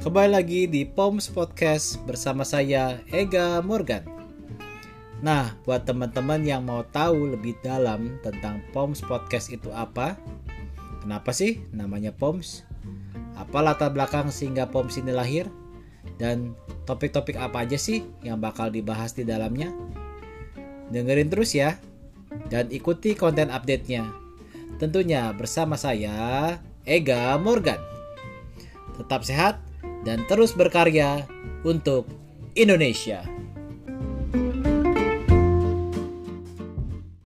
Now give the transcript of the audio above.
Kembali lagi di POMS Podcast bersama saya Ega Morgan. Nah, buat teman-teman yang mau tahu lebih dalam tentang POMS Podcast itu apa? Kenapa sih namanya POMS? Apa latar belakang sehingga POMS ini lahir? Dan topik-topik apa aja sih yang bakal dibahas di dalamnya? Dengerin terus ya, dan ikuti konten update-nya. Tentunya bersama saya, Ega Morgan. Tetap sehat dan terus berkarya untuk Indonesia.